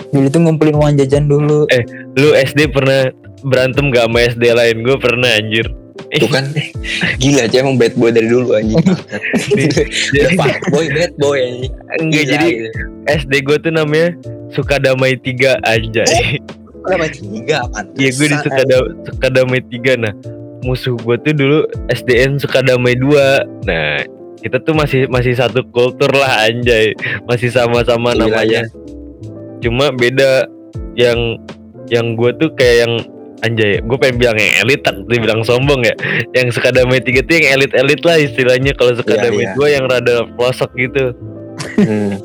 Dulu tuh ngumpulin uang jajan dulu. lu SD pernah berantem gak sama SD lain gue pernah anjir Tuh kan gila aja emang bad boy dari dulu anjing. Udah fuck boy bad boy anjing. enggak jadi gitu. SD gue tuh namanya Sukadamai 3 anjay. Kenapa tiga apaan? Iya gue di Sukada- Sukadamai 3 Nah musuh gue tuh dulu SDN Sukadamai 2 Nah kita tuh masih masih satu kultur lah anjay Masih sama-sama Gila, namanya Cuma beda Yang yang gue tuh kayak yang Anjay, gue pengen bilang yang elit, tak bilang sombong ya. Yang Sukadamai 3 tuh yang elit-elit lah istilahnya. Kalau Sukadamai iya. 2 yang rada pelosok gitu. Hmm.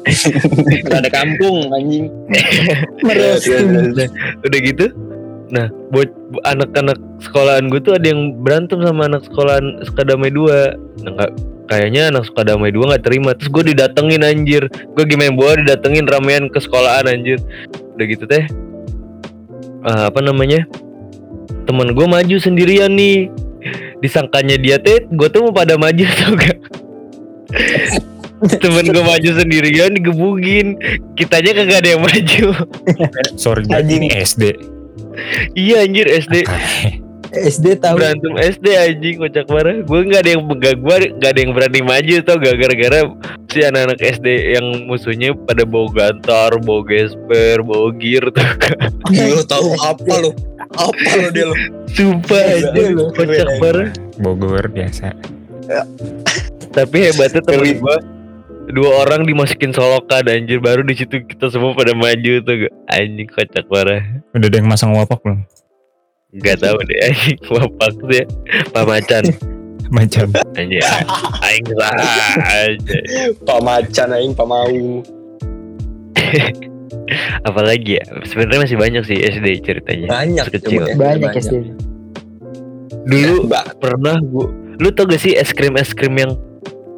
*laughs* ada kampung anjing. *laughs* Meres. Nah, udah gitu nah buat bu- anak-anak sekolahan gue tuh ada yang berantem sama anak sekolahan Sukadamai 2 nah kayaknya anak Sukadamai 2 nggak terima. Terus gue didatengin anjir. Gue gimana bola didatengin ramean ke sekolahan anjir. Udah gitu teh Ah, apa namanya temen gue maju sendirian nih. Disangkanya dia teh gue tuh mau pada maju *laughs* tau gak temen gue maju sendirian digebugin. Kitanya kagak ada yang maju. Sorry, Anjing. ini SD. iya anjir SD SD tahu. berantem SD anjing kocak parah gue nggak ada yang gak gue nggak ada yang berani maju tau gak gara-gara si anak-anak SD yang musuhnya pada bawa gantar bawa gesper bawa gear tuh Lu *laughs* tahu apa lu? Apa lu dia lu? sumpah aja lu. kocak parah Bogor biasa. tapi hebatnya temen gue dua orang dimasukin solokan anjir baru di situ kita semua pada maju tuh anjing kocak parah Udah ada yang masang wapak belum? Nggak tahu deh anjing. *laughs* Wapak tuh ya. Pamacan *laughs* Macam. anjing. Aing salah anjing. Pak Macan aing Pak Mau. *laughs* apalagi ya? Sebenarnya masih banyak sih SD ceritanya. Banyak Kecil. ya. Banyak SD. dulu Ba- pernah gua lu tau gak sih es krim es krim yang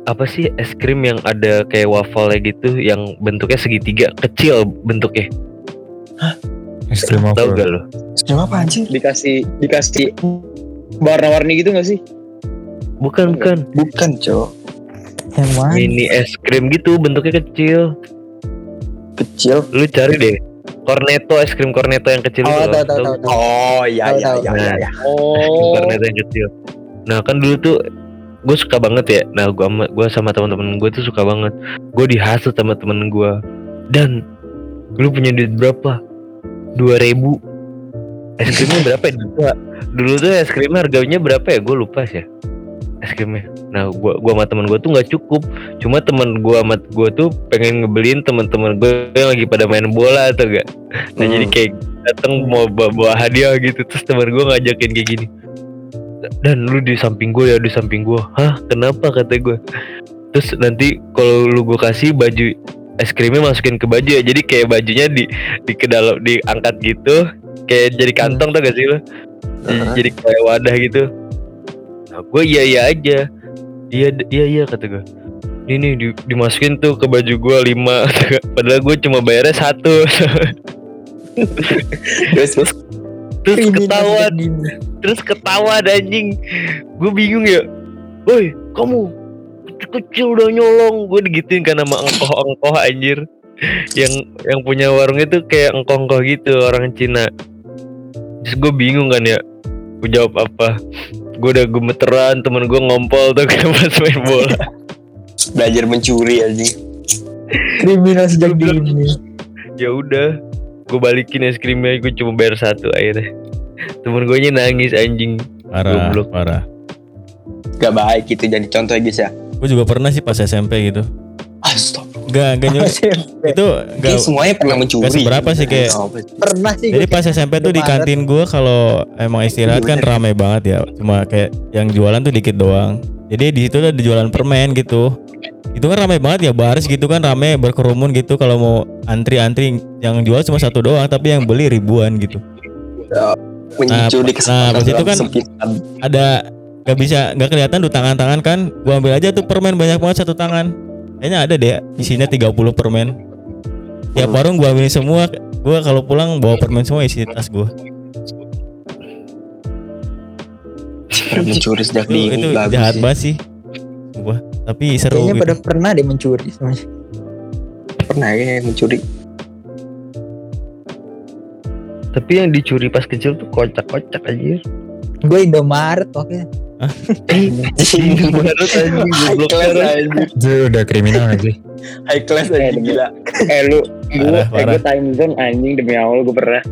apa sih? Es krim yang ada kayak waffle gitu yang bentuknya segitiga kecil bentuknya. Es krim tau waffle. gak apa anjing? Dikasih dikasih warna-warni gitu gak sih? bukan bukan Bukan, Cok. Yang mana? mini es krim gitu bentuknya kecil Kecil. lu cari deh cornetto es krim cornetto yang kecil Oh, itu tahu tahu tahu. tahu. Oh, iya Tahu, iya tahu. iya iya. iya. Oh. cornetto yang kecil nah kan dulu tuh gue suka banget ya nah gue sama gue sama teman-teman gue tuh suka banget gue dihasut sama temen gue dan lu punya duit berapa dua ribu. Es *laughs* krimnya berapa ya? Dulu, dulu tuh es krimnya harganya berapa ya? Gue lupa sih. Ya es krimnya. Nah gua gua sama temen gue tuh nggak cukup. Cuma temen gue sama gue tuh pengen ngebeliin teman-teman gue yang lagi pada main bola atau gak nah Hmm. jadi kayak datang mau bawa, bawa hadiah gitu. Terus temen gue ngajakin kayak gini. Dan lu di samping gue ya di samping gue hah? Kenapa? Kata gue terus nanti kalau lu gue kasih baju es krimnya masukin ke baju ya. Jadi kayak bajunya di di ke dalam diangkat gitu. Kayak jadi kantong tuh gak sih lo jadi, Heeh. jadi kayak wadah gitu. Nah gue iya iya aja. Iya iya iya kata gue ini di, dimasukin tuh ke baju gue lima. *laughs* Padahal gue cuma bayarnya satu. *laughs* Terus terus? Dini. terus ketawa anjing. Gue bingung ya. Woi kamu kecil udah nyolong gue digituin kan sama engkoh-engkoh anjir yang yang punya warung itu kayak engkoh-engkoh gitu orang Cina terus gue bingung kan ya gue jawab apa gue udah gemeteran temen gue ngompol tuh *laughs* kan pas main bola belajar mencuri anjing. Kriminal sejak dini. ya udah gue balikin es krimnya gue cuma bayar satu akhirnya temen gue nangis anjing Parah, Goblok. parah. Gak baik gitu jadi contoh ya guys ya. Gue juga pernah sih pas SMP gitu. Astagfirullah. Gak, gak nyuri. itu gak, semuanya pernah mencuri. gak seberapa sih, kayak-? Pernah sih Jadi pas SMP tuh di kantin gue kalau emang istirahat kan rame banget ya. Cuma kayak yang jualan tuh dikit doang. Jadi di situ ada jualan permen gitu. Itu kan rame banget ya baris gitu kan rame berkerumun gitu kalau mau antri-antri yang jual cuma satu doang tapi yang beli ribuan gitu. Mencuri nah, pas itu kan- sempitan. Ada nggak bisa nggak kelihatan tuh tangan-tangan kan. Gua ambil aja tuh permen banyak banget satu tangan. Kayaknya ada deh isinya 30 permen. Tiap Hmm. warung gua ambil semua. Gua kalau pulang bawa permen semua isi tas gua. Mencuri sejak itu, dini itu bagus jahat sih. banget sih gua tapi seru Kayaknya gitu pada pernah deh mencuri semuanya. Pernah ya mencuri. tapi yang dicuri pas kecil tuh kocak-kocak aja Gue Indomaret waktu anjing High class parah. anjing. Itu udah kriminal gak sih? High class anjing gila. Eh lu gue eh, gue time zone anjing demi allah gue pernah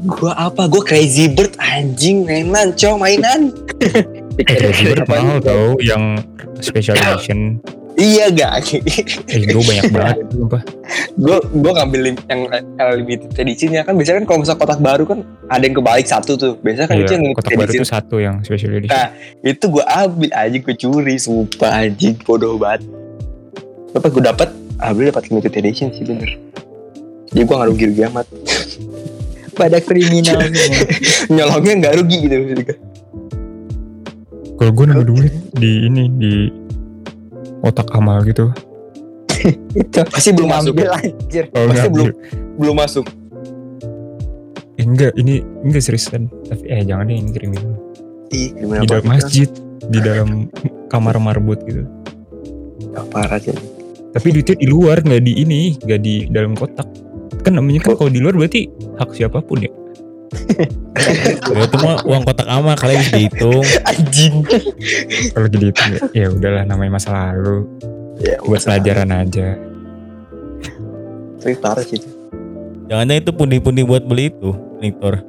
Gua apa? Gua Crazy Bird anjing mainan, cow mainan. Crazy Bird mahal tau yang special edition. Iya gak? Eh gue banyak *laughs* banget sumpah. gue gue ngambil yang eh, limited editionnya kan biasanya kan kalau misal kotak baru kan ada yang kebalik satu tuh biasanya kan itu yang Iya, kotak baru edition itu satu yang special edition. Nah. itu gue ambil aja gue curi sumpah anjing bodoh banget apa gue dapat ambil dapat limited edition sih bener jadi gue gak rugi rugi amat *laughs* pada kriminal *laughs* nyolongnya nggak rugi gitu Kalau gue nemu duit di ini di otak amal gitu. *laughs* itu Pasti belum masuk ya? anjir Oh, Pasti belum belum masuk Eh, enggak, ini enggak seriusan. Tapi eh jangan deh ini kriminal. ih gimana Di dalam masjid, di dalam kamar marbot gitu. parah sih Tapi duitnya di luar, nggak di ini, nggak di dalam kotak. Kan namanya kan kalau di luar berarti hak siapa pun ya. Itu mah uang kotak amal kalian bisa dihitung. anjing Kalau gitu ya, ya udahlah namanya masa lalu. ya Buat pelajaran aja. tapi parah sih Jangan-jangan itu pundi-pundi buat beli itu, Victor.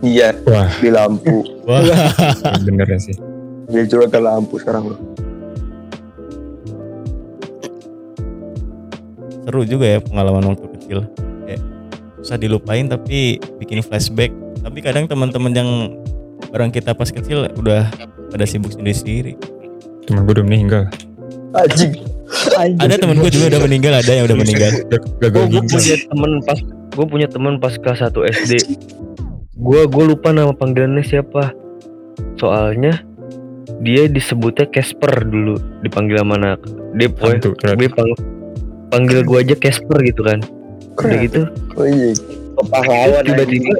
iya Wah, di lampu Wah, bener ya sih. dia curhat ke lampu sekarang loh seru juga ya pengalaman waktu kecil. Susah dilupain tapi bikin flashback. Tapi kadang teman-teman yang bareng kita pas kecil udah pada sibuk sendiri-sendiri. Temen gue udah meninggal. anjing Ada temen gue juga udah meninggal, ada yang udah meninggal. Gue punya temen pas gue punya temen pas kelas 1 SD gue gue lupa nama panggilannya siapa soalnya dia disebutnya Casper dulu dipanggil sama anak dia pokoknya dia pang- panggil gue aja Casper gitu kan udah gitu. Oh iya. Pahlawan tiba-tiba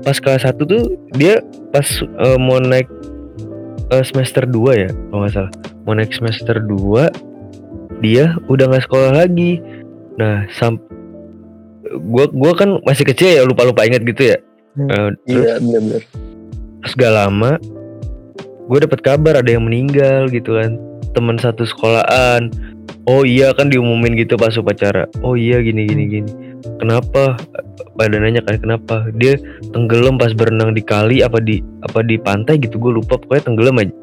pas kelas 1 tuh dia pas eh, mau naik eh, semester 2 ya kalau nggak salah. Mau naik semester 2 dia udah nggak sekolah lagi. Nah sam gua gua kan masih kecil ya lupa lupa inget gitu ya. Hmm. Terus iya bener-bener. terus gak lama gue dapat kabar ada yang meninggal gitu kan. Teman satu sekolahan oh iya kan diumumin gitu pas upacara. Oh iya gini gini gini. Kenapa? Pada nanya kan kenapa? Dia tenggelam pas berenang di kali apa di apa di pantai gitu gue lupa. Pokoknya tenggelam aja.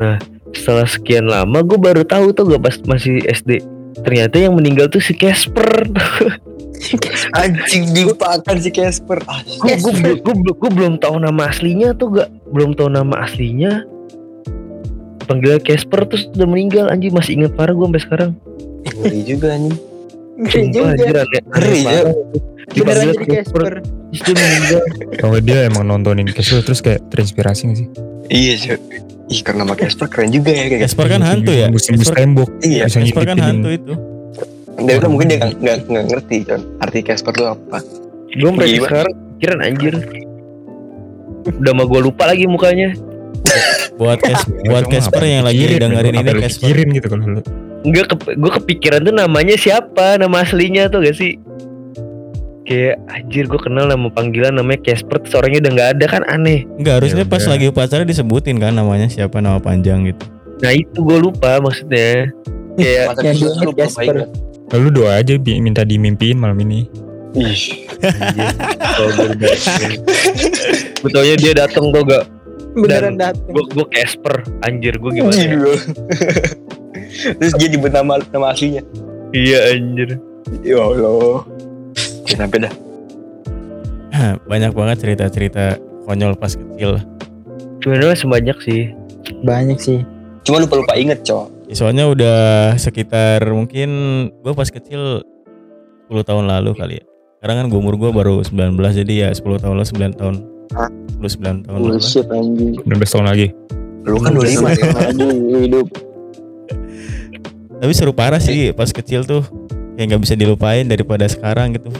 Nah setelah sekian lama gue baru tahu tuh gak pas masih SD ternyata yang meninggal tuh si Casper. *laughs* Anjing dilupakan si Casper. Ah, gue gue gue gue belum tahu nama aslinya tuh gak. Belum tahu nama aslinya panggil Casper terus udah meninggal anjing. Masih ingat parah gue sampai sekarang. Ngeri juga anjing. Ngeri juga. Ngeri ya. beneran Dipanggil jadi Casper terus dia meninggal. Kalau dia emang nontonin Casper terus kayak terinspirasi gak sih? iya sih. Ih karena nama Casper keren juga ya kayak. Casper kan hantu ya. Casper, tembok. iya. Bisa Casper kan hantu itu. dari kan mungkin dia nggak nggak nggak ngerti kan arti Casper tuh apa. Gue mereka sekarang pikiran anjir. Udah mah gue lupa lagi mukanya Buat Cas buat Kamu Casper ngapain yang lagi pikirin, dengerin ini Casper. gitu kalau lu. Enggak ke, gue kepikiran tuh namanya siapa nama aslinya tuh gak sih kayak anjir gue kenal nama panggilan namanya Casper terus orangnya udah nggak ada kan aneh Enggak, harusnya pas udah. lagi upacara disebutin kan namanya siapa nama panjang gitu. nah itu gue lupa maksudnya kayak lupa Casper. Lalu doa aja bi- minta dimimpiin malam ini. ih gue taunya dia datang tuh gak beneran dateng gue gue Casper anjir gue gimana ya? Gila. *laughs* terus dia nyebut nama nama aslinya iya anjir ya Allah ya, sampai dah *laughs* Banyak banget cerita-cerita konyol pas kecil. sebenarnya sebanyak sih banyak sih cuma lupa lupa inget cowok Ya, soalnya udah sekitar mungkin gue pas kecil 10 tahun lalu kali ya. Sekarang kan gue umur gue baru 19 jadi ya 10 tahun lalu 9 tahun. 10 9 tahun bullshit anjing. 19 tahun lagi. lu kan 25 ya. Lagi hidup. Tapi seru parah sih pas kecil tuh. Kayak nggak bisa dilupain daripada sekarang gitu.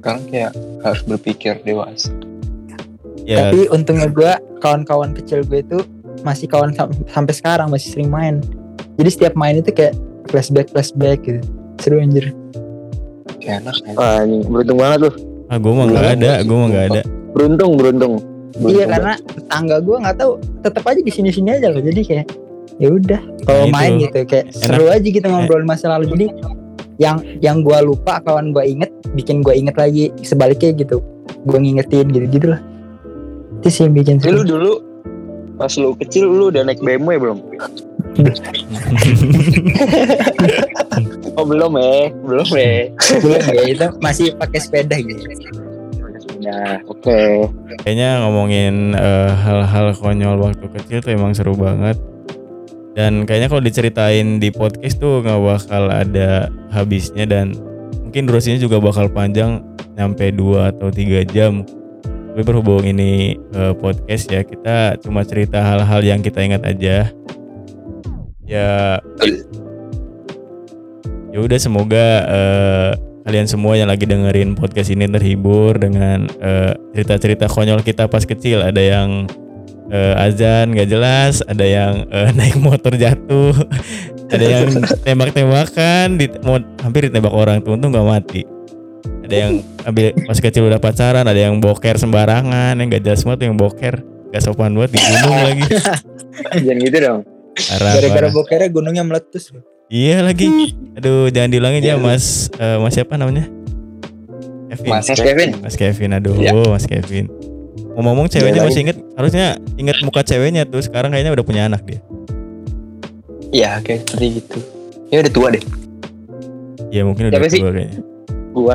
sekarang kayak harus berpikir dewasa. Ya. Tapi untungnya gue kawan-kawan kecil gue itu masih kawan sam- sampai sekarang masih sering main. Jadi setiap main itu kayak flashback flashback gitu. Seru anjir. Kayak enak Wah, anjing. Beruntung banget tuh ah gue mah nggak ada, gue mah nggak ada. beruntung beruntung iya karena tetangga gue nggak tahu tetap aja di sini sini aja loh jadi kayak ya udah kalau Nah, itu. main gitu kayak seru aja gitu ngobrol masa lalu jadi yang yang gua lupa kawan gua inget bikin gua inget lagi sebaliknya gitu gua ngingetin gitu gitu lah itu sih yang bikin lu seru. dulu pas lu kecil lu udah naik BMW belum? *laughs* oh belum eh, belum eh. belum ya itu masih pakai sepeda gitu Ya, oke. Kayaknya ngomongin eh, hal-hal konyol waktu kecil tuh emang seru banget. Dan kayaknya kalau diceritain di podcast tuh nggak bakal ada habisnya dan mungkin durasinya juga bakal panjang nyampe 2 atau 3 jam. Tapi berhubung ini eh, podcast ya, kita cuma cerita hal-hal yang kita ingat aja. Ya ya udah semoga eh, kalian semua yang lagi dengerin podcast ini terhibur dengan eh, cerita-cerita konyol kita pas kecil. Ada yang eh, azan gak jelas, ada yang eh, *laughs* naik motor jatuh, ada yang tembak-tembakan, di, mau hampir ditembak orang tuh untung gak mati. Ada yang ambil pas kecil udah pacaran, ada yang boker sembarangan, yang gak jelas semua tuh yang boker. Gak sopan banget di gunung lagi. *laughs* Jangan gitu dong. Gara-gara bokernya gunungnya meletus Iya lagi. Aduh, jangan diulangin ya Mas eh, Mas siapa namanya? Kevin. Mas Kevin. Mas Kevin, aduh, Iya. Mas Kevin. Ngomong-ngomong ceweknya Iya, masih inget, harusnya inget muka ceweknya tuh. Sekarang kayaknya udah punya anak dia. Iya, kayak seperti gitu. Ya udah tua deh. Iya mungkin udah Siapa sih? tua kayaknya. Gua.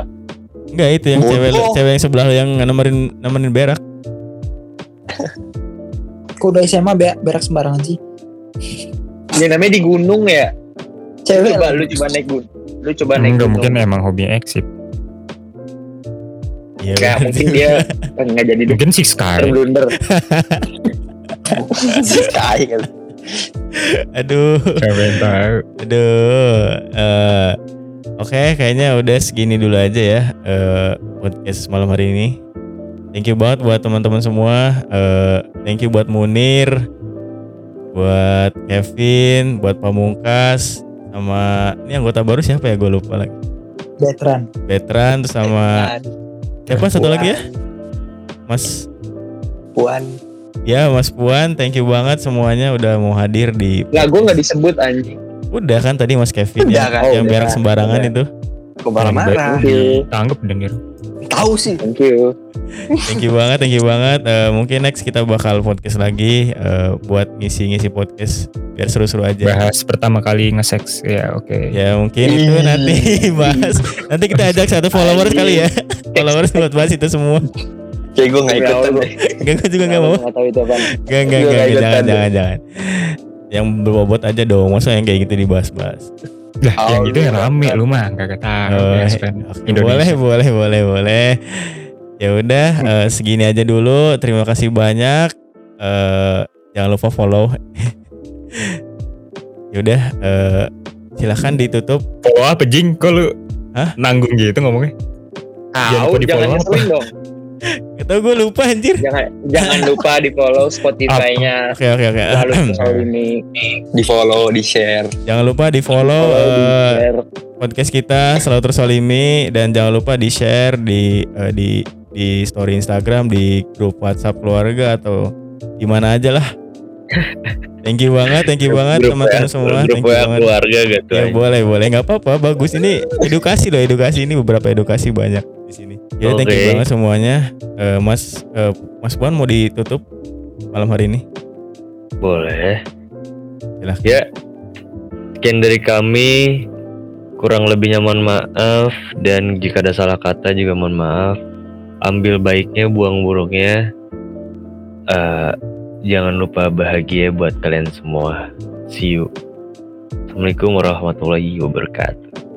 Enggak itu yang Bodoh. cewek cewek yang sebelah yang nemenin nemenin berak. kok udah SMA be berak sembarangan sih Ya namanya di gunung ya. Cewek Coba lah. lu coba naik gunung. Lu coba naik gunung. mungkin emang hobi eksip. Iya. Mungkin dia enggak jadi Mungkin sih Sky. terblunder. *laughs* Sky kan. Aduh. Tahu. Aduh. eh, Oke, kayaknya udah segini dulu aja ya eh, podcast malam hari ini. Thank you banget buat teman-teman semua. Eh, thank you buat Munir, buat Kevin, buat Pamungkas, sama ini anggota baru siapa ya? Gue lupa lagi. veteran Betran terus sama siapa satu lagi ya? Mas Puan. ya Mas Puan, thank you banget semuanya udah mau hadir di Lah gua enggak disebut anjing. Udah kan tadi Mas Kevin Udah ya, kan, yang udah. berak sembarangan Udah. itu. You. Tanggap dan Nir. Tahu sih. Thank you. Thank you banget, thank you banget. Eh, mungkin next kita bakal podcast lagi eh, buat ngisi-ngisi podcast biar seru-seru aja. Bahas pertama kali nge-sex. Ya oke. Ya mungkin itu nanti *laughs* bahas. Nanti kita ajak satu followers kali ya. *laughs* followers buat bahas itu semua. Kayak gue gak ikutan deh. *laughs* Enggak, gue juga nggak mau. Enggak tahu itu apa. Gua enggak, nggak jangan, jangan, jangan. Yang berbobot aja dong. Masa yang kayak gitu dibahas-bahas. Lah yang Oh, gitu ya lu rame lu mah kagak tahu. Oh, ya. Oke, Indonesia. boleh, boleh, boleh, boleh. Ya udah, eh, segini aja dulu. Terima kasih banyak. Eh, jangan lupa follow. *laughs* ya udah, eh, silahkan ditutup. Oh apa jing? Kok lu Hah? nanggung gitu ngomongnya? Jangan Tahu lupa di jangan follow ngeselin dong. *laughs* Atau gue lupa anjir. Jangan jangan lupa di follow Spotify-nya. Oke, oke, oke. Lalu soal ini. Di follow, di share. jangan lupa di follow Follow, di eh, share. podcast kita selalu tersolimi dan jangan lupa di share di eh, di di story Instagram di grup WhatsApp keluarga atau di mana aja lah. Thank you banget, thank you banget teman-teman WA, semua. Grup Thank you WA banget. keluarga gitu. Ya aja. boleh boleh nggak apa-apa bagus ini edukasi loh edukasi ini beberapa edukasi banyak Ya thank you banget semuanya. Eh, Mas eh, Mas Puan mau ditutup malam hari ini? Boleh. Silahkan. Ya. Sekian dari kami. Kurang lebihnya mohon maaf dan jika ada salah kata juga mohon maaf. Ambil baiknya, buang buruknya. Eh, jangan lupa bahagia buat kalian semua. See you. Assalamualaikum warahmatullahi wabarakatuh.